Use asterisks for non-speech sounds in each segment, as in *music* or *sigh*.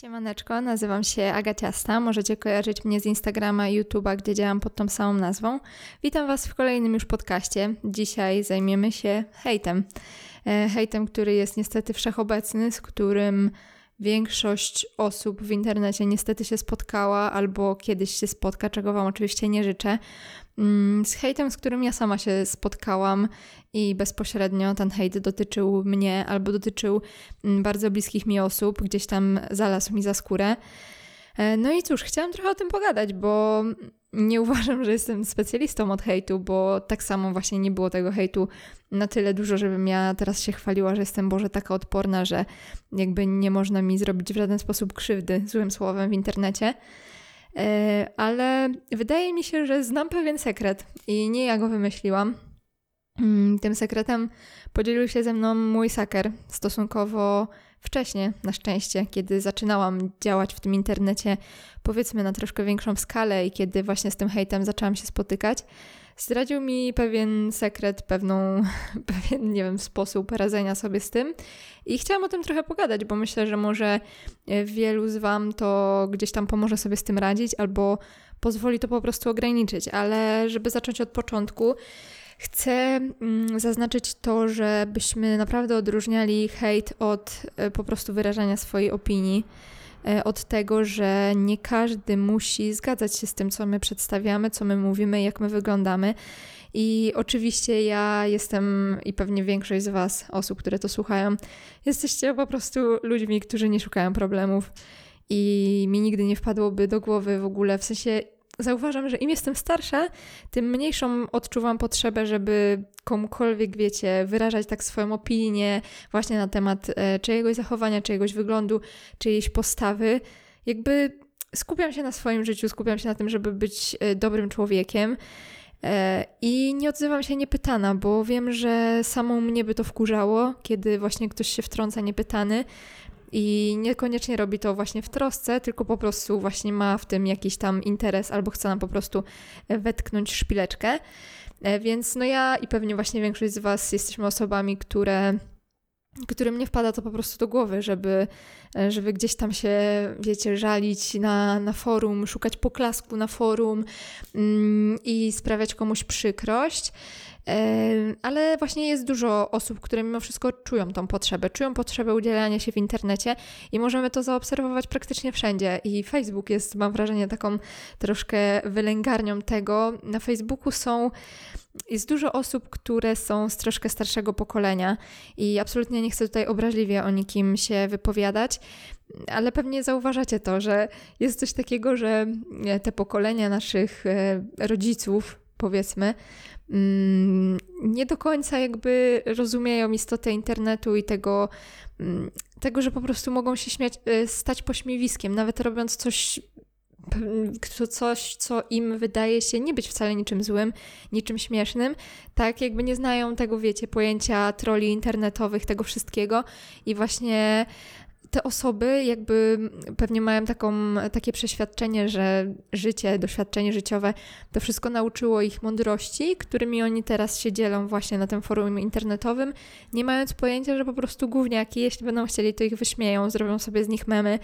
Siemaneczko, nazywam się Agaciasta. Możecie kojarzyć mnie z Instagrama YouTube'a, gdzie działam pod tą samą nazwą. Witam Was w kolejnym już podcaście. Dzisiaj zajmiemy się hejtem. E, hejtem, który jest niestety wszechobecny, z którym większość osób w internecie niestety się spotkała albo kiedyś się spotka, czego Wam oczywiście nie życzę. Mm, z hejtem, z którym ja sama się spotkałam i bezpośrednio ten hejt dotyczył mnie albo dotyczył mm, bardzo bliskich mi osób, gdzieś tam zalazł mi za skórę. E, no i cóż, chciałam trochę o tym pogadać, bo nie uważam, że jestem specjalistą od hejtu, bo tak samo właśnie nie było tego hejtu na tyle dużo, żebym ja teraz się chwaliła, że jestem Boże taka odporna, że jakby nie można mi zrobić w żaden sposób krzywdy złym słowem w internecie. E, ale wydaje mi się, że znam pewien sekret i nie ja go wymyśliłam. Mm, tym sekretem podzielił się ze mną mój saker stosunkowo wcześnie, na szczęście, kiedy zaczynałam działać w tym internecie, powiedzmy na troszkę większą skalę i kiedy właśnie z tym hejtem zaczęłam się spotykać. Zdradził mi pewien sekret, pewną, *laughs* pewien, nie wiem, sposób radzenia sobie z tym. I chciałam o tym trochę pogadać, bo myślę, że może e, wielu z Wam to gdzieś tam pomoże sobie z tym radzić, albo pozwoli to po prostu ograniczyć. Ale żeby zacząć od początku, chcę mm, zaznaczyć to, żebyśmy naprawdę odróżniali hejt od e, po prostu wyrażania swojej opinii. E, od tego, że nie każdy musi zgadzać się z tym, co my przedstawiamy, co my mówimy, jak my wyglądamy. I oczywiście ja jestem i pewnie większość z Was, osób, które to słuchają, jesteście po prostu ludźmi, którzy nie szukają problemów. I mi nigdy nie wpadłoby do głowy w ogóle, w sensie zauważam, że im jestem starsza, tym mniejszą odczuwam potrzebę, żeby komukolwiek, wiecie, wyrażać tak swoją opinię właśnie na temat e, czyjegoś zachowania, czyjegoś wyglądu, czyjejś postawy. Jakby skupiam się na swoim życiu, skupiam się na tym, żeby być e, dobrym człowiekiem. E, I nie odzywam się niepytana, bo wiem, że samą mnie by to wkurzało, kiedy właśnie ktoś się wtrąca niepytany, i niekoniecznie robi to właśnie w trosce, tylko po prostu właśnie ma w tym jakiś tam interes albo chce nam po prostu wetknąć szpileczkę. E, więc no ja i pewnie właśnie większość z Was jesteśmy osobami, które którym nie wpada to po prostu do głowy, żeby, e, żeby gdzieś tam się, wiecie, żalić na, na forum, szukać poklasku na forum mm, i sprawiać komuś przykrość. Ale właśnie jest dużo osób, które mimo wszystko czują tą potrzebę, czują potrzebę udzielania się w internecie i możemy to zaobserwować praktycznie wszędzie. I Facebook jest, mam wrażenie, taką troszkę wylęgarnią tego. Na Facebooku są jest dużo osób, które są z troszkę starszego pokolenia i absolutnie nie chcę tutaj obraźliwie o nikim się wypowiadać, ale pewnie zauważacie to, że jest coś takiego, że te pokolenia naszych e, rodziców, powiedzmy, mm, nie do końca jakby rozumieją istotę internetu i tego, mm, tego, że po prostu mogą się śmiać, e, stać pośmiewiskiem, nawet robiąc coś to coś, co im wydaje się nie być wcale niczym złym, niczym śmiesznym, tak jakby nie znają tego, wiecie, pojęcia troli internetowych, tego wszystkiego i właśnie te osoby jakby pewnie mają taką, takie przeświadczenie, że życie, doświadczenie życiowe to wszystko nauczyło ich mądrości, którymi oni teraz się dzielą właśnie na tym forum internetowym, nie mając pojęcia, że po prostu gówniaki, jeśli będą chcieli, to ich wyśmieją, zrobią sobie z nich memy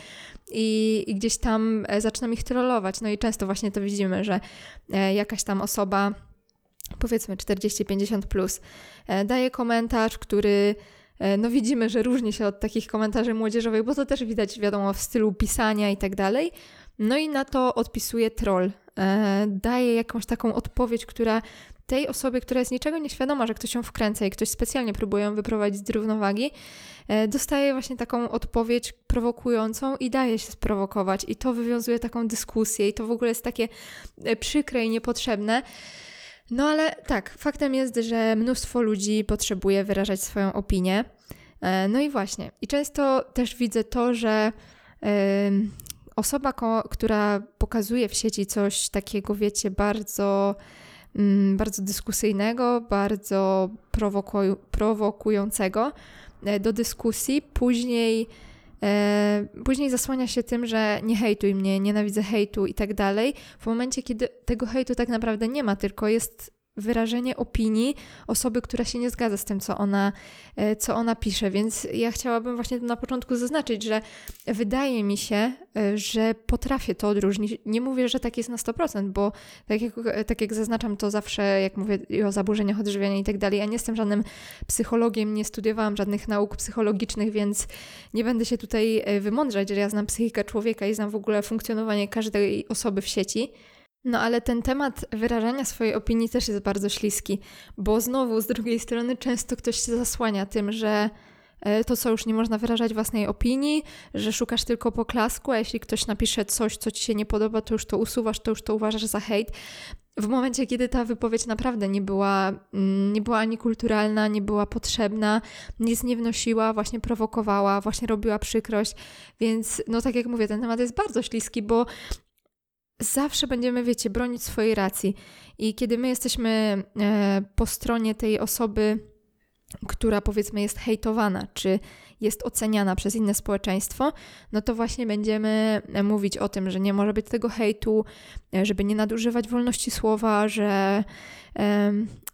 i, i gdzieś tam e, zaczną ich trollować. No i często właśnie to widzimy, że e, jakaś tam osoba powiedzmy 40-50 plus, e, daje komentarz, który no widzimy, że różni się od takich komentarzy młodzieżowych, bo to też widać, wiadomo, w stylu pisania i tak dalej. No i na to odpisuje troll. E, daje jakąś taką odpowiedź, która tej osobie, która jest niczego nieświadoma, że ktoś ją wkręca i ktoś specjalnie próbuje ją wyprowadzić z równowagi, e, dostaje właśnie taką odpowiedź prowokującą i daje się sprowokować. I to wywiązuje taką dyskusję i to w ogóle jest takie przykre i niepotrzebne. No ale tak, faktem jest, że mnóstwo ludzi potrzebuje wyrażać swoją opinię. E, no i właśnie. I często też widzę to, że osoba, która pokazuje w sieci coś takiego, wiecie, bardzo, mm, bardzo dyskusyjnego, bardzo prowokującego e, do dyskusji, później później zasłania się tym, że nie hejtuj mnie, nienawidzę hejtu i tak dalej. W momencie, kiedy tego hejtu tak naprawdę nie ma, tylko jest wyrażenie opinii osoby, która się nie zgadza z tym, co ona, e, co ona pisze. Więc ja chciałabym właśnie na początku zaznaczyć, że wydaje mi się, e, że potrafię to odróżnić. Nie mówię, że tak jest na 100%, bo tak jak, tak jak zaznaczam to zawsze, jak mówię o zaburzeniach odżywiania i tak dalej, ja nie jestem żadnym psychologiem, nie studiowałam żadnych nauk psychologicznych, więc nie będę się tutaj e, wymądrzać, że ja znam psychikę człowieka i znam w ogóle funkcjonowanie każdej osoby w sieci. No ale ten temat wyrażania swojej opinii też jest bardzo śliski, bo znowu z drugiej strony często ktoś się zasłania tym, że e, to co już nie można wyrażać własnej opinii, że szukasz tylko poklasku, a jeśli ktoś napisze coś, co ci się nie podoba, to już to usuwasz, to już to uważasz za hejt. W momencie, kiedy ta wypowiedź naprawdę nie była, mm, nie była ani kulturalna, nie była potrzebna, nic nie wnosiła, właśnie prowokowała, właśnie robiła przykrość. Więc, no tak jak mówię, ten temat jest bardzo śliski, bo zawsze będziemy, wiecie, bronić swojej racji. I kiedy my jesteśmy e, po stronie tej osoby, która powiedzmy jest hejtowana, czy jest oceniana przez inne społeczeństwo, no to właśnie będziemy mówić o tym, że nie może być tego hejtu, e, żeby nie nadużywać wolności słowa, że,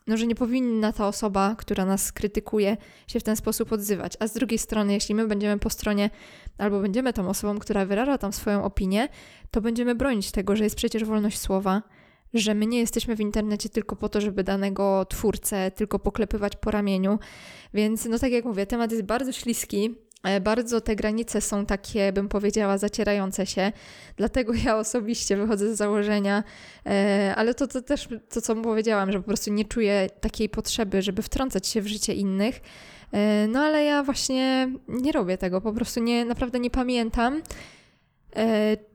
no, że nie powinna ta osoba, która nas krytykuje, się w ten sposób odzywać. A z drugiej strony, jeśli my będziemy po stronie, albo będziemy tą osobą, która wyraża tam swoją opinię, to będziemy bronić tego, że jest przecież wolność słowa, że my nie jesteśmy w internecie tylko po to, żeby danego twórcę tylko poklepywać po ramieniu. Więc, no tak jak mówię, temat jest bardzo śliski. E, bardzo te granice są takie, bym powiedziała, zacierające się. Dlatego ja osobiście wychodzę z założenia, e, ale to, to też to, co powiedziałam, że po prostu nie czuję takiej potrzeby, żeby wtrącać się w życie innych. E, no ale ja właśnie nie robię tego, po prostu nie, naprawdę nie pamiętam,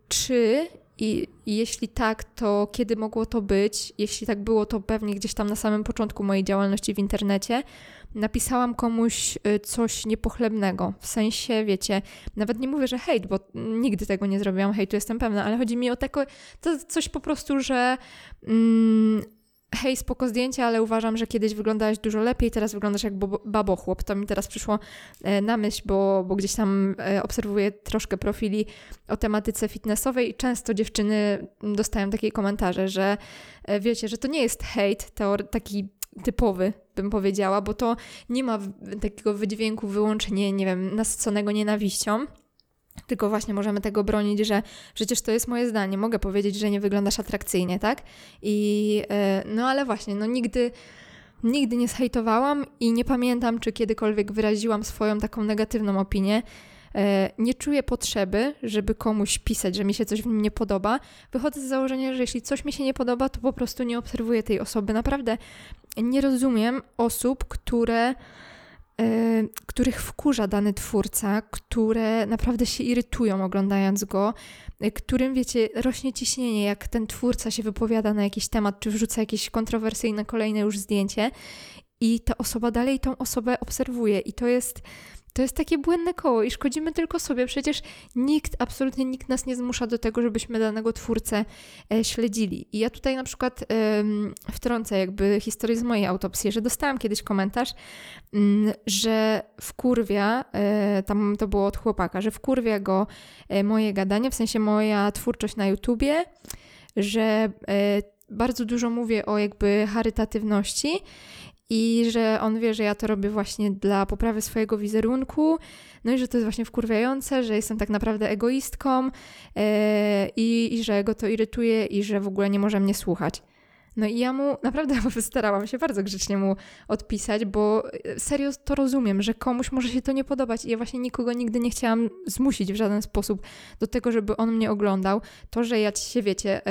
czy i, jeśli tak, to kiedy mogło to być? Jeśli tak było, to pewnie gdzieś tam na samym początku mojej działalności w internecie napisałam komuś y, coś niepochlebnego. W sensie, wiecie, nawet nie mówię, że hejt, bo nigdy tego nie zrobiłam, hejtu jestem pewna, ale chodzi mi o takie, to coś po prostu, że mm, hej, spoko zdjęcie, ale uważam, że kiedyś wyglądałaś dużo lepiej, teraz wyglądasz jak babochłop. To mi teraz przyszło e, na myśl, bo, bo gdzieś tam e, obserwuję troszkę profili o tematyce fitnessowej i często dziewczyny dostają takie komentarze, że e, wiecie, że to nie jest hejt taki typowy, bym powiedziała, bo to nie ma takiego wydźwięku wyłącznie, nie wiem, nasyconego nienawiścią, tylko właśnie możemy tego bronić, że przecież to jest moje zdanie, mogę powiedzieć, że nie wyglądasz atrakcyjnie, tak? I e, no ale właśnie, no nigdy nigdy nie zhejtowałam i nie pamiętam, czy kiedykolwiek wyraziłam swoją taką negatywną opinię. E, nie czuję potrzeby, żeby komuś pisać, że mi się coś w nim nie podoba. Wychodzę z założenia, że jeśli coś mi się nie podoba, to po prostu nie obserwuję tej osoby. Naprawdę nie rozumiem osób, które których wkurza dany twórca, które naprawdę się irytują oglądając go, e, którym, wiecie, rośnie ciśnienie, jak ten twórca się wypowiada na jakiś temat, czy wrzuca jakieś kontrowersyjne kolejne już zdjęcie i ta osoba dalej tą osobę obserwuje. I to jest to jest takie błędne koło i szkodzimy tylko sobie. Przecież nikt, absolutnie nikt nas nie zmusza do tego, żebyśmy danego twórcę e, śledzili. I ja tutaj na przykład wtrącę jakby historię z mojej autopsji, że dostałam kiedyś komentarz, mm, że wkurwia, e, tam to było od chłopaka, że wkurwia go e, moje gadanie, w sensie moja twórczość na YouTubie, że bardzo dużo mówię o jakby charytatywności i że on wie, że ja to robię właśnie dla poprawy swojego wizerunku, no i że to jest właśnie wkurwiające, że jestem tak naprawdę egoistką yy, i, że go to irytuje i że w ogóle nie może mnie słuchać. No i ja mu naprawdę *laughs* starałam się bardzo grzecznie mu odpisać, bo e, serio to rozumiem, że komuś może się to nie podobać i ja właśnie nikogo nigdy nie chciałam zmusić w żaden sposób do tego, żeby on mnie oglądał. To, że ja się, wiecie,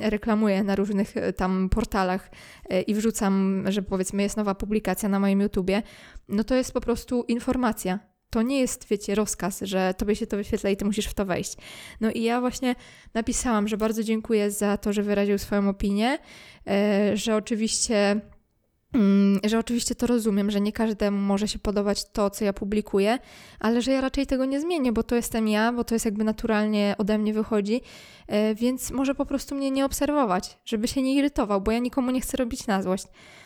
reklamuję na różnych e, tam portalach e, i wrzucam, że powiedzmy jest nowa publikacja na moim YouTubie, no to jest po prostu informacja to nie jest, wiecie, rozkaz, że tobie się to wyświetla i ty musisz w to wejść. No i ja właśnie napisałam, że bardzo dziękuję za to, że wyraził swoją opinię, e, że oczywiście że oczywiście to rozumiem, że nie każdemu może się podobać to, co ja publikuję, ale że ja raczej tego nie zmienię, bo to jestem ja, bo to jest jakby naturalnie ode mnie wychodzi, e, więc może po prostu mnie nie obserwować, żeby się nie irytował, bo ja nikomu nie chcę robić na złość.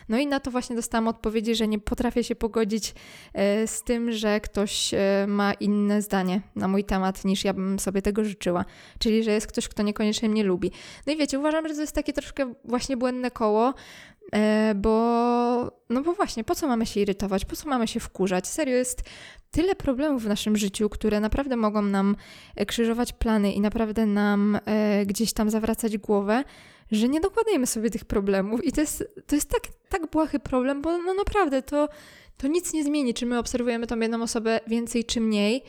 No i na to właśnie dostałam odpowiedzi, że nie potrafię się pogodzić e, z tym, że ktoś e, ma inne zdanie na mój temat niż ja bym sobie tego życzyła, czyli że jest ktoś, kto niekoniecznie mnie lubi. No i wiecie, uważam, że to jest takie troszkę właśnie błędne koło, bo, no bo właśnie, po co mamy się irytować, po co mamy się wkurzać? Serio, jest tyle problemów w naszym życiu, które naprawdę mogą nam e, krzyżować plany i naprawdę nam e, gdzieś tam zawracać głowę, że nie dokładajmy sobie tych problemów. I to jest, to jest tak, tak błahy problem, bo no naprawdę to, to nic nie zmieni, czy my obserwujemy tą jedną osobę więcej czy mniej.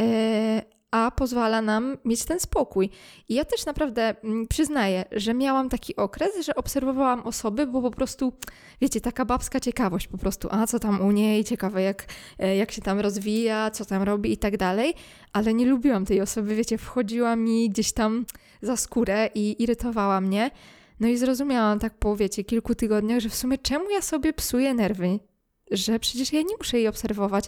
E, a pozwala nam mieć ten spokój. I ja też naprawdę mm, przyznaję, że miałam taki okres, że obserwowałam osoby, bo po prostu, wiecie, taka babska ciekawość po prostu, a co tam u niej, ciekawe jak, e, jak się tam rozwija, co tam robi i tak dalej, ale nie lubiłam tej osoby, wiecie, wchodziła mi gdzieś tam za skórę i irytowała mnie. No i zrozumiałam tak po, wiecie, kilku tygodniach, że w sumie czemu ja sobie psuję nerwy? Że przecież ja nie muszę jej obserwować,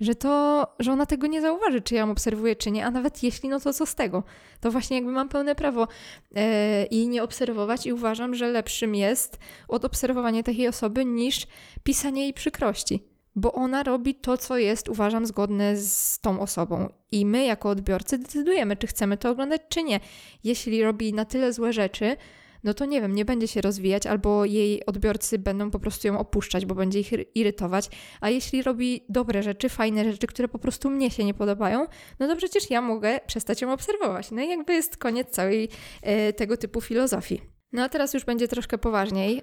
że to, że ona tego nie zauważy, czy ja ją obserwuję, czy nie, a nawet jeśli, no to co z tego? To właśnie jakby mam pełne prawo e, jej nie obserwować i uważam, że lepszym jest od obserwowania takiej osoby niż pisanie jej przykrości. Bo ona robi to, co jest, uważam, zgodne z tą osobą. I my, jako odbiorcy, decydujemy, czy chcemy to oglądać, czy nie. Jeśli robi na tyle złe rzeczy, no to nie wiem, nie będzie się rozwijać, albo jej odbiorcy będą po prostu ją opuszczać, bo będzie ich irytować. A jeśli robi dobre rzeczy, fajne rzeczy, które po prostu mnie się nie podobają, no to przecież ja mogę przestać ją obserwować. No i jakby jest koniec całej e, tego typu filozofii. No a teraz już będzie troszkę poważniej.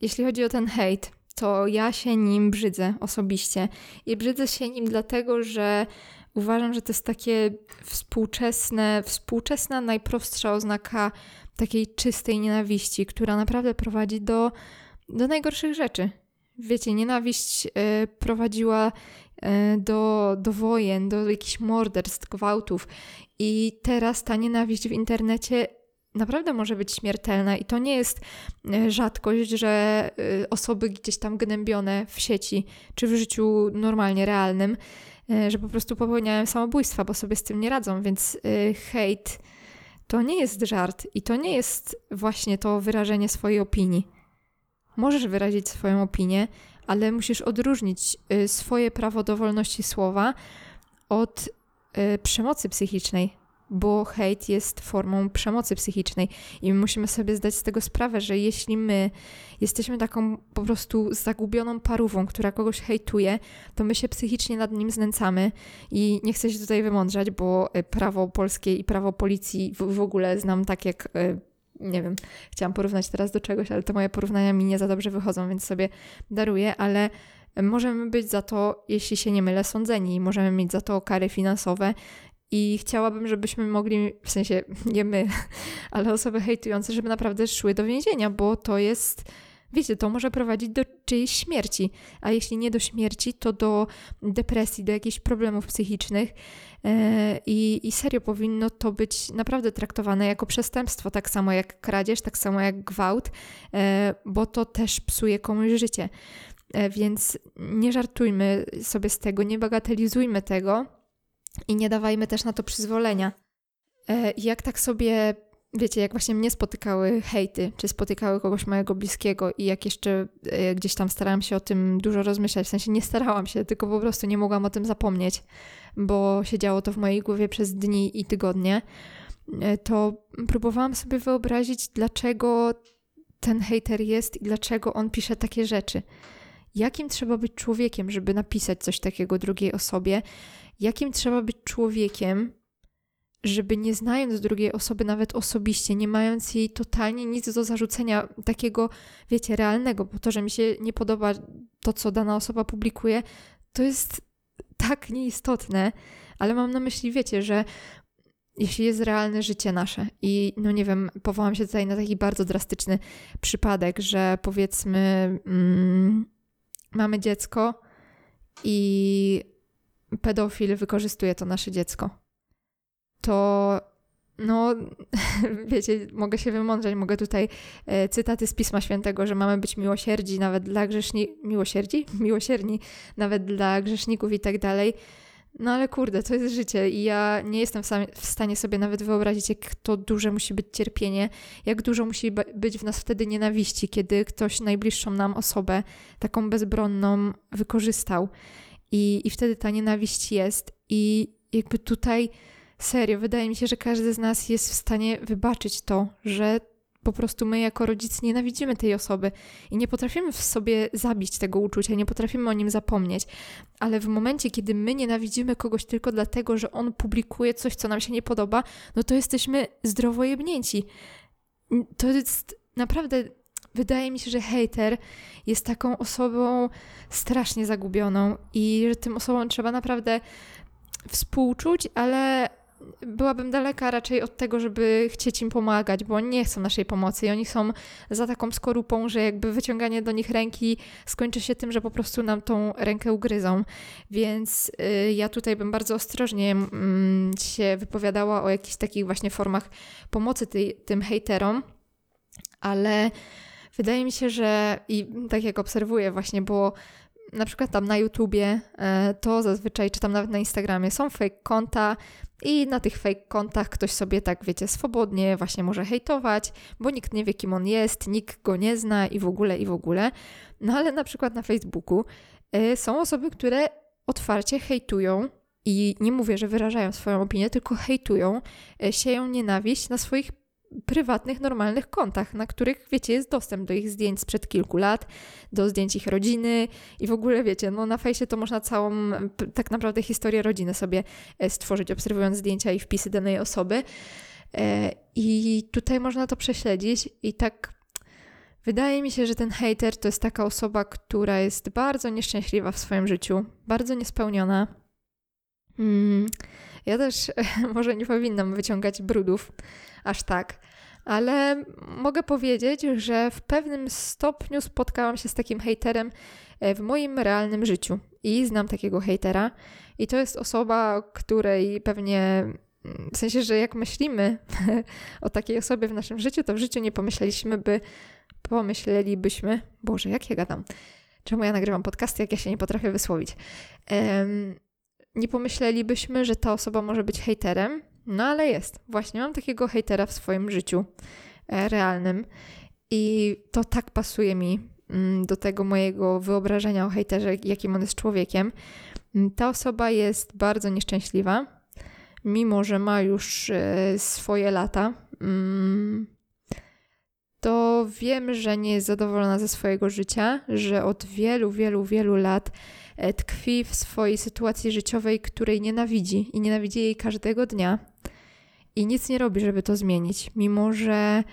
Jeśli chodzi o ten hejt, to ja się nim brzydzę osobiście. I brzydzę się nim dlatego, że uważam, że to jest takie współczesne, współczesna, najprostsza oznaka takiej czystej nienawiści, która naprawdę prowadzi do, do najgorszych rzeczy. Wiecie, nienawiść y, prowadziła y, do, do wojen, do jakichś morderstw, gwałtów. I teraz ta nienawiść w internecie naprawdę może być śmiertelna i to nie jest e, rzadkość, że osoby gdzieś tam gnębione w sieci czy w życiu normalnie realnym, że po prostu popełniają samobójstwa, bo sobie z tym nie radzą, więc hejt to nie jest żart i to nie jest właśnie to wyrażenie swojej opinii. Możesz wyrazić swoją opinię, ale musisz odróżnić swoje prawo do wolności słowa od przemocy psychicznej bo hejt jest formą przemocy psychicznej i my musimy sobie zdać z tego sprawę, że jeśli my jesteśmy taką po prostu zagubioną parówą, która kogoś hejtuje, to my się psychicznie nad nim znęcamy i nie chcę się tutaj wymądrzać, bo e, prawo polskie i prawo policji w, ogóle znam tak jak e, nie wiem, chciałam porównać teraz do czegoś, ale te moje porównania mi nie za dobrze wychodzą, więc sobie daruję, ale możemy być za to, jeśli się nie mylę, sądzeni, możemy mieć za to kary finansowe i chciałabym, żebyśmy mogli, w sensie nie my, *laughs* ale osoby hejtujące, żeby naprawdę szły do więzienia, bo to jest, wiecie, to może prowadzić do czyjejś śmierci. A jeśli nie do śmierci, to do depresji, do jakichś problemów psychicznych. E, I, I serio powinno to być naprawdę traktowane jako przestępstwo, tak samo jak kradzież, tak samo jak gwałt, e, bo to też psuje komuś życie. E, więc nie żartujmy sobie z tego, nie bagatelizujmy tego i nie dawajmy też na to przyzwolenia. E, jak tak sobie, wiecie, jak właśnie mnie spotykały hejty, czy spotykały kogoś mojego bliskiego i jak jeszcze e, gdzieś tam starałam się o tym dużo rozmyślać, w sensie nie starałam się, tylko po prostu nie mogłam o tym zapomnieć, bo siedziało to w mojej głowie przez dni i tygodnie, e, to próbowałam sobie wyobrazić, dlaczego ten hejter jest i dlaczego on pisze takie rzeczy. Jakim trzeba być człowiekiem, żeby napisać coś takiego drugiej osobie? Jakim trzeba być człowiekiem, żeby nie znając drugiej osoby nawet osobiście, nie mając jej totalnie nic do zarzucenia takiego, wiecie, realnego, bo to, że mi się nie podoba to, co dana osoba publikuje, to jest tak nieistotne, ale mam na myśli, wiecie, że jeśli jest realne życie nasze i no nie wiem, powołam się tutaj na taki bardzo drastyczny przypadek, że powiedzmy mm, mamy dziecko i pedofil wykorzystuje to nasze dziecko, to no, *laughs* wiecie, mogę się wymądrzeć, mogę tutaj e, cytaty z Pisma Świętego, że mamy być miłosierdzi nawet dla grzeszników, miłosierdzi? *laughs* Miłosierni nawet dla grzeszników i tak dalej. No ale kurde, to jest życie i ja nie jestem w stanie sobie nawet wyobrazić, jak to duże musi być cierpienie, jak dużo musi być w nas wtedy nienawiści, kiedy ktoś najbliższą nam osobę, taką bezbronną, wykorzystał. I, I wtedy ta nienawiść jest. I jakby tutaj serio, wydaje mi się, że każdy z nas jest w stanie wybaczyć to, że po prostu my jako rodzice nienawidzimy tej osoby i nie potrafimy w sobie zabić tego uczucia, nie potrafimy o nim zapomnieć. Ale w momencie, kiedy my nienawidzimy kogoś tylko dlatego, że on publikuje coś, co nam się nie podoba, no to jesteśmy zdrowo jebnięci. To jest naprawdę wydaje mi się, że hater jest taką osobą strasznie zagubioną i że tym osobom trzeba naprawdę współczuć, ale byłabym daleka raczej od tego, żeby chcieć im pomagać, bo oni nie chcą naszej pomocy i oni są za taką skorupą, że jakby wyciąganie do nich ręki skończy się tym, że po prostu nam tą rękę ugryzą. Więc y, ja tutaj bym bardzo ostrożnie mm, się wypowiadała o jakichś takich właśnie formach pomocy tej, tym hejterom, ale wydaje mi się, że i tak jak obserwuję właśnie, bo na przykład tam na YouTubie, e, to zazwyczaj, czy tam nawet na Instagramie są fake konta i na tych fake kontach ktoś sobie tak, wiecie, swobodnie właśnie może hejtować, bo nikt nie wie, kim on jest, nikt go nie zna i w ogóle, i w ogóle. No ale na przykład na Facebooku e, są osoby, które otwarcie hejtują i nie mówię, że wyrażają swoją opinię, tylko hejtują, e, sieją nienawiść na swoich prywatnych, normalnych kontach, na których, wiecie, jest dostęp do ich zdjęć sprzed kilku lat, do zdjęć ich rodziny i w ogóle, wiecie, no na fejsie to można całą tak naprawdę historię rodziny sobie e, stworzyć, obserwując zdjęcia i wpisy danej osoby. E, I tutaj można to prześledzić i tak wydaje mi się, że ten hater to jest taka osoba, która jest bardzo nieszczęśliwa w swoim życiu, bardzo niespełniona. Hmm. Ja też *laughs* może nie powinnam wyciągać brudów aż tak, ale mogę powiedzieć, że w pewnym stopniu spotkałam się z takim hejterem e, w moim realnym życiu i znam takiego hejtera. I to jest osoba, której pewnie w sensie, że jak myślimy *laughs* o takiej osobie w naszym życiu, to w życiu nie pomyśleliśmy, by pomyślelibyśmy, Boże, jak ja gadam? Czemu ja nagrywam podcasty, jak ja się nie potrafię wysłowić? Um, nie pomyślelibyśmy, że ta osoba może być hejterem, no ale jest. Właśnie mam takiego hejtera w swoim życiu e, realnym i to tak pasuje mi mm, do tego mojego wyobrażenia o hejterze, jakim on jest człowiekiem. Mm, ta osoba jest bardzo nieszczęśliwa, mimo że ma już e, swoje lata. Mm, to wiem, że nie jest zadowolona ze swojego życia, że od wielu, wielu, wielu lat tkwi w swojej sytuacji życiowej, której nienawidzi i nienawidzi jej każdego dnia i nic nie robi, żeby to zmienić, mimo że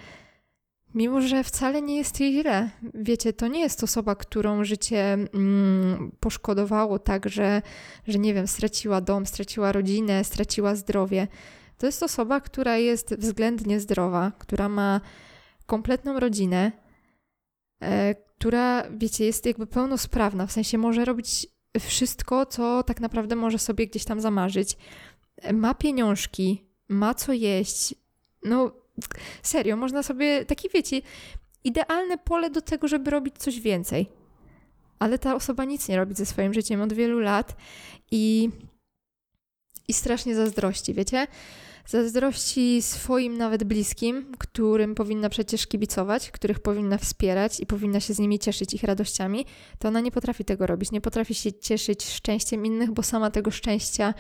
mimo że wcale nie jest jej źle. Wiecie, to nie jest osoba, którą życie mm, poszkodowało tak, że, że nie wiem, straciła dom, straciła rodzinę, straciła zdrowie. To jest osoba, która jest względnie zdrowa, która ma kompletną rodzinę, e, która, wiecie, jest jakby pełnosprawna, w sensie może robić wszystko, co tak naprawdę może sobie gdzieś tam zamarzyć. Ma pieniążki, ma co jeść. No, serio, można sobie, taki wiecie, idealne pole do tego, żeby robić coś więcej. Ale ta osoba nic nie robi ze swoim życiem od wielu lat i, i strasznie zazdrości, wiecie? Zazdrości swoim nawet bliskim, którym powinna przecież kibicować, których powinna wspierać i powinna się z nimi cieszyć ich radościami, to ona nie potrafi tego robić. Nie potrafi się cieszyć szczęściem innych, bo sama tego szczęścia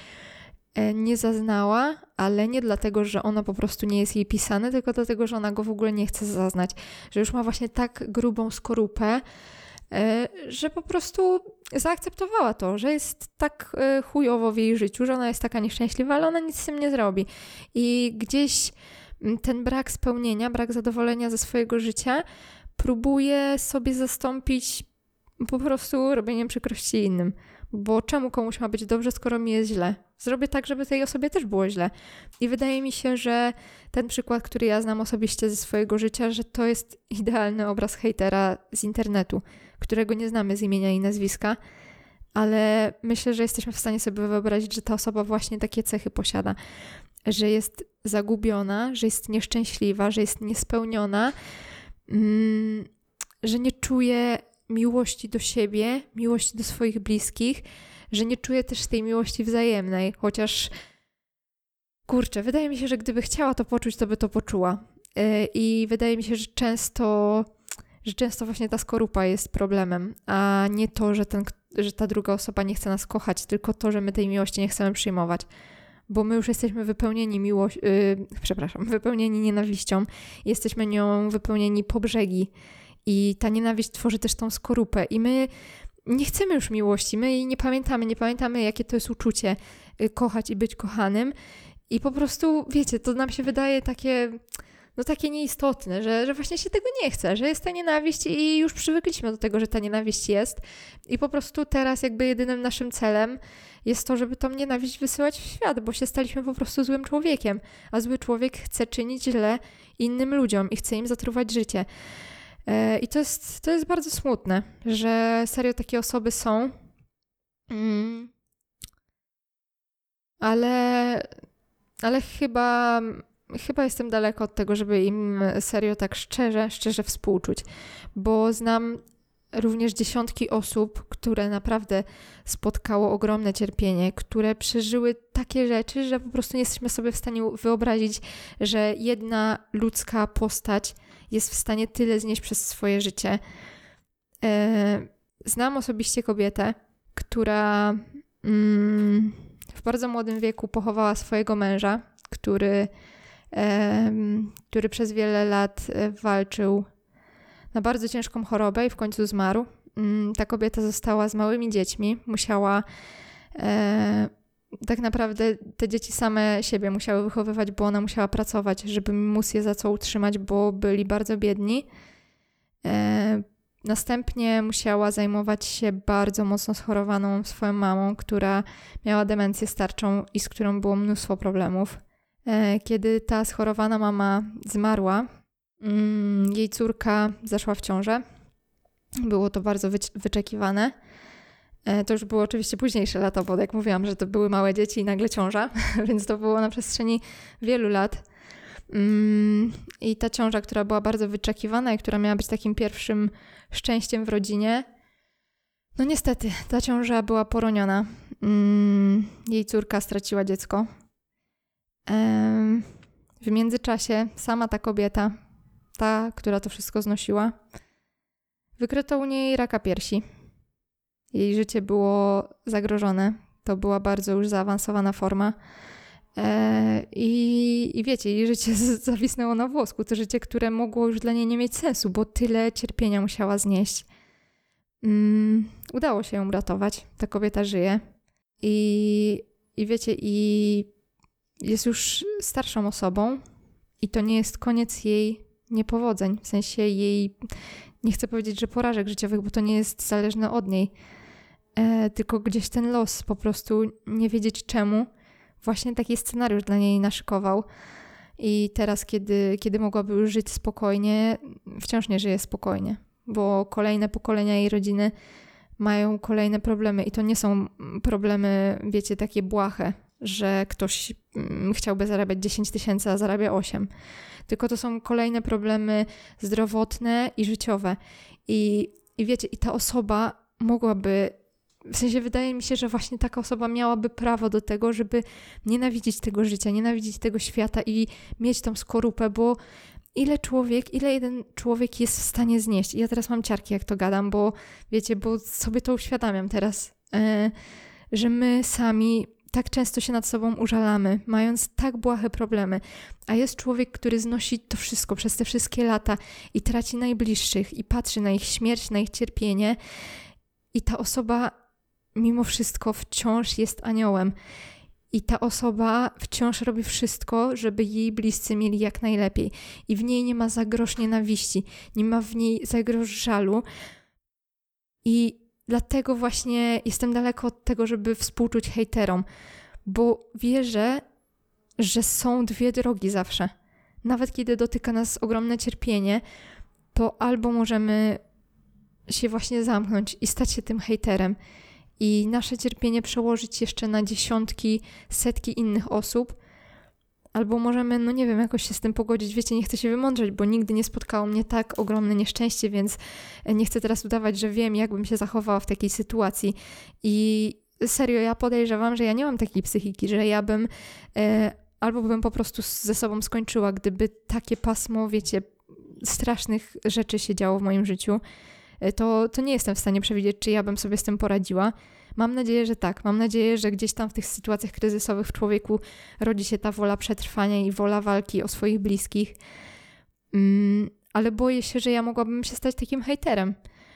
E, nie zaznała, ale nie dlatego, że ono po prostu nie jest jej pisane, tylko dlatego, że ona go w ogóle nie chce zaznać, że już ma właśnie tak grubą skorupę, że po prostu zaakceptowała to, że jest tak e, chujowo w jej życiu, że ona jest taka nieszczęśliwa, ale ona nic z tym nie zrobi. I gdzieś ten brak spełnienia, brak zadowolenia ze swojego życia próbuje sobie zastąpić po prostu robieniem przykrości innym. Bo czemu komuś ma być dobrze, skoro mi jest źle? Zrobię tak, żeby tej osobie też było źle. I wydaje mi się, że ten przykład, który ja znam osobiście ze swojego życia, że to jest idealny obraz hejtera z internetu, którego nie znamy z imienia i nazwiska, ale myślę, że jesteśmy w stanie sobie wyobrazić, że ta osoba właśnie takie cechy posiada, że jest zagubiona, że jest nieszczęśliwa, że jest niespełniona, mm, że nie czuje miłości do siebie, miłości do swoich bliskich, że nie czuje też tej miłości wzajemnej, chociaż kurczę, wydaje mi się, że gdyby chciała to poczuć, to by to poczuła. E, I wydaje mi się, że często, że często właśnie ta skorupa jest problemem, a nie to, że, ten, że ta druga osoba nie chce nas kochać, tylko to, że my tej miłości nie chcemy przyjmować. bo my już jesteśmy wypełnieni miłością, yy, przepraszam, *laughs* wypełnieni nienawiścią, jesteśmy nią wypełnieni po brzegi. I ta nienawiść tworzy też tą skorupę. I my nie chcemy już miłości, my jej nie pamiętamy, nie pamiętamy jakie to jest uczucie y, kochać i być kochanym. I po prostu, wiecie, to nam się wydaje takie no takie nieistotne, że, że właśnie się tego nie chce, że jest ta nienawiść i już przywykliśmy do tego, że ta nienawiść jest i po prostu teraz jakby jedynym naszym celem jest to, żeby tą nienawiść wysyłać w świat, bo się staliśmy po prostu złym człowiekiem, a zły człowiek chce czynić źle innym ludziom i chce im zatruwać życie. E, I to jest, to jest bardzo smutne, że serio takie osoby są. Mm. Ale, ale chyba chyba jestem daleko od tego, żeby im serio tak szczerze, szczerze współczuć, bo znam również dziesiątki osób, które naprawdę spotkało ogromne cierpienie, które przeżyły takie rzeczy, że po prostu nie jesteśmy sobie w stanie wyobrazić, że jedna ludzka postać jest w stanie tyle znieść przez swoje życie. E, znam osobiście kobietę, która mm, w bardzo młodym wieku pochowała swojego męża, który który przez wiele lat e, walczył na bardzo ciężką chorobę i w końcu zmarł. Mm, ta kobieta została z małymi dziećmi, musiała e, tak naprawdę te dzieci same siebie musiały wychowywać, bo ona musiała pracować, żeby móc je za co utrzymać, bo byli bardzo biedni. E, następnie musiała zajmować się bardzo mocno schorowaną swoją mamą, która miała demencję starczą i z którą było mnóstwo problemów. E, kiedy ta schorowana mama zmarła, mm, jej córka zaszła w ciążę. Było to bardzo wyczekiwane. E, to już było oczywiście późniejsze lata, bo jak mówiłam, że to były małe dzieci i nagle ciąża, *laughs* więc to było na przestrzeni wielu lat. Mm, I ta ciąża, która była bardzo wyczekiwana i która miała być takim pierwszym szczęściem w rodzinie, no niestety, ta ciąża była poroniona. Mm, jej córka straciła dziecko. W międzyczasie sama ta kobieta, ta, która to wszystko znosiła, wykryto u niej raka piersi. Jej życie było zagrożone. To była bardzo już zaawansowana forma. E, I, I wiecie, jej życie *laughs* zawisnęło na włosku. To życie, które mogło już dla niej nie mieć sensu, bo tyle cierpienia musiała znieść. Mm, udało się ją uratować. Ta kobieta żyje. I, i wiecie, i jest już starszą osobą i to nie jest koniec jej niepowodzeń, w sensie jej, nie chcę powiedzieć, że porażek życiowych, bo to nie jest zależne od niej, e, tylko gdzieś ten los po prostu nie wiedzieć czemu, właśnie taki scenariusz dla niej naszykował. I teraz, kiedy, kiedy mogłaby już żyć spokojnie, wciąż nie żyje spokojnie, bo kolejne pokolenia jej rodziny mają kolejne problemy i to nie są problemy, wiecie, takie błahe, że ktoś mm, chciałby zarabiać 10 tysięcy, a zarabia 8. Tylko to są kolejne problemy zdrowotne i życiowe. I, I wiecie, i ta osoba mogłaby w sensie wydaje mi się, że właśnie taka osoba miałaby prawo do tego, żeby nienawidzić tego życia, nienawidzić tego świata i mieć tą skorupę, bo ile człowiek, ile jeden człowiek jest w stanie znieść. I ja teraz mam ciarki, jak to gadam, bo wiecie, bo sobie to uświadamiam teraz, yy, że my sami tak często się nad sobą użalamy, mając tak błahe problemy, a jest człowiek, który znosi to wszystko przez te wszystkie lata i traci najbliższych i patrzy na ich śmierć, na ich cierpienie, i ta osoba mimo wszystko wciąż jest aniołem. I ta osoba wciąż robi wszystko, żeby jej bliscy mieli jak najlepiej. I w niej nie ma zagroż nienawiści, nie ma w niej zagroż żalu. I Dlatego właśnie jestem daleko od tego, żeby współczuć hejterom, bo wierzę, że są dwie drogi zawsze. Nawet kiedy dotyka nas ogromne cierpienie, to albo możemy się właśnie zamknąć i stać się tym hejterem i nasze cierpienie przełożyć jeszcze na dziesiątki, setki innych osób, Albo możemy, no nie wiem, jakoś się z tym pogodzić. Wiecie, nie chcę się wymądrzeć, bo nigdy nie spotkało mnie tak ogromne nieszczęście, więc nie chcę teraz udawać, że wiem, jakbym się zachowała w takiej sytuacji. I serio, ja podejrzewam, że ja nie mam takiej psychiki, że ja bym e, albo bym po prostu ze sobą skończyła, gdyby takie pasmo, wiecie, strasznych rzeczy się działo w moim życiu. E, to, to nie jestem w stanie przewidzieć, czy ja bym sobie z tym poradziła. Mam nadzieję, że tak. Mam nadzieję, że gdzieś tam w tych sytuacjach kryzysowych w człowieku rodzi się ta wola przetrwania i wola walki o swoich bliskich. Mm, ale boję się, że ja mogłabym się stać takim hejterem,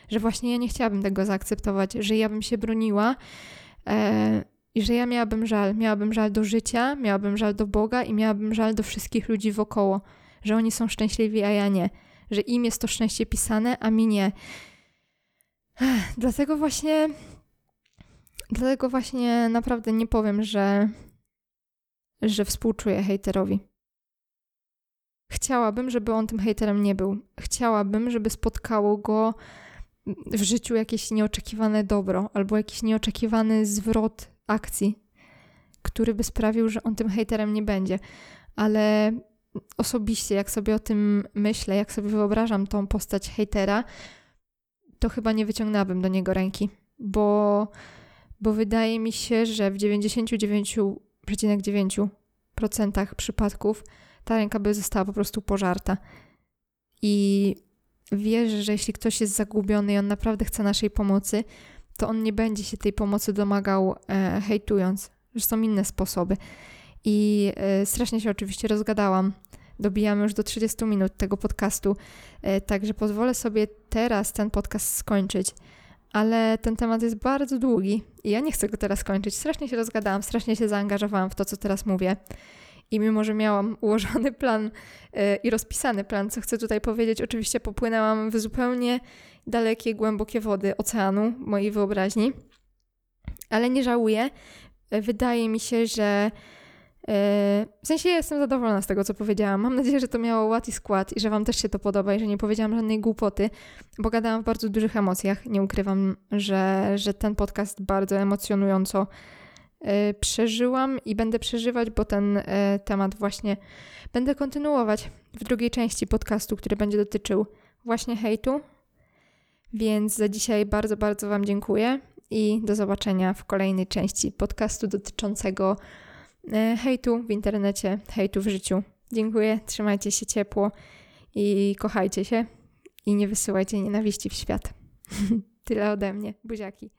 że właśnie ja nie chciałabym tego zaakceptować, że ja bym się broniła e, i że ja miałabym żal. Miałabym żal do życia, miałabym żal do Boga i miałabym żal do wszystkich ludzi wokoło, że oni są szczęśliwi, a ja nie, że im jest to szczęście pisane, a mi nie. Dlatego właśnie Dlatego właśnie naprawdę nie powiem, że, że współczuję hejterowi. Chciałabym, żeby on tym hejterem nie był. Chciałabym, żeby spotkało go w życiu jakieś nieoczekiwane dobro albo jakiś nieoczekiwany zwrot akcji, który by sprawił, że on tym hejterem nie będzie. Ale osobiście, jak sobie o tym myślę, jak sobie wyobrażam tą postać hejtera, to chyba nie wyciągnęłabym do niego ręki, bo bo wydaje mi się, że w 99,9% przypadków ta ręka by została po prostu pożarta. I wierzę, że jeśli ktoś jest zagubiony i on naprawdę chce naszej pomocy, to on nie będzie się tej pomocy domagał e, hejtując, że są inne sposoby. I e, strasznie się oczywiście rozgadałam. Dobijamy już do 30 minut tego podcastu, e, także pozwolę sobie teraz ten podcast skończyć ale ten temat jest bardzo długi i ja nie chcę go teraz kończyć. Strasznie się rozgadałam, strasznie się zaangażowałam w to, co teraz mówię. I mimo, że miałam *laughs* ułożony plan yy, i rozpisany plan, co chcę tutaj powiedzieć, oczywiście popłynęłam w zupełnie dalekie, głębokie wody oceanu mojej wyobraźni. Ale nie żałuję. Wydaje mi się, że w sensie jestem zadowolona z tego, co powiedziałam. Mam nadzieję, że to miało ład i skład i że Wam też się to podoba i że nie powiedziałam żadnej głupoty, bo gadałam w bardzo dużych emocjach. Nie ukrywam, że, że ten podcast bardzo emocjonująco e, przeżyłam i będę przeżywać, bo ten e, temat właśnie będę kontynuować w drugiej części podcastu, który będzie dotyczył właśnie hejtu. Więc za dzisiaj bardzo, bardzo Wam dziękuję i do zobaczenia w kolejnej części podcastu dotyczącego hejtu w internecie, hejtu w życiu. Dziękuję, trzymajcie się ciepło i kochajcie się i nie wysyłajcie nienawiści w świat. *laughs* Tyle ode mnie. Buziaki.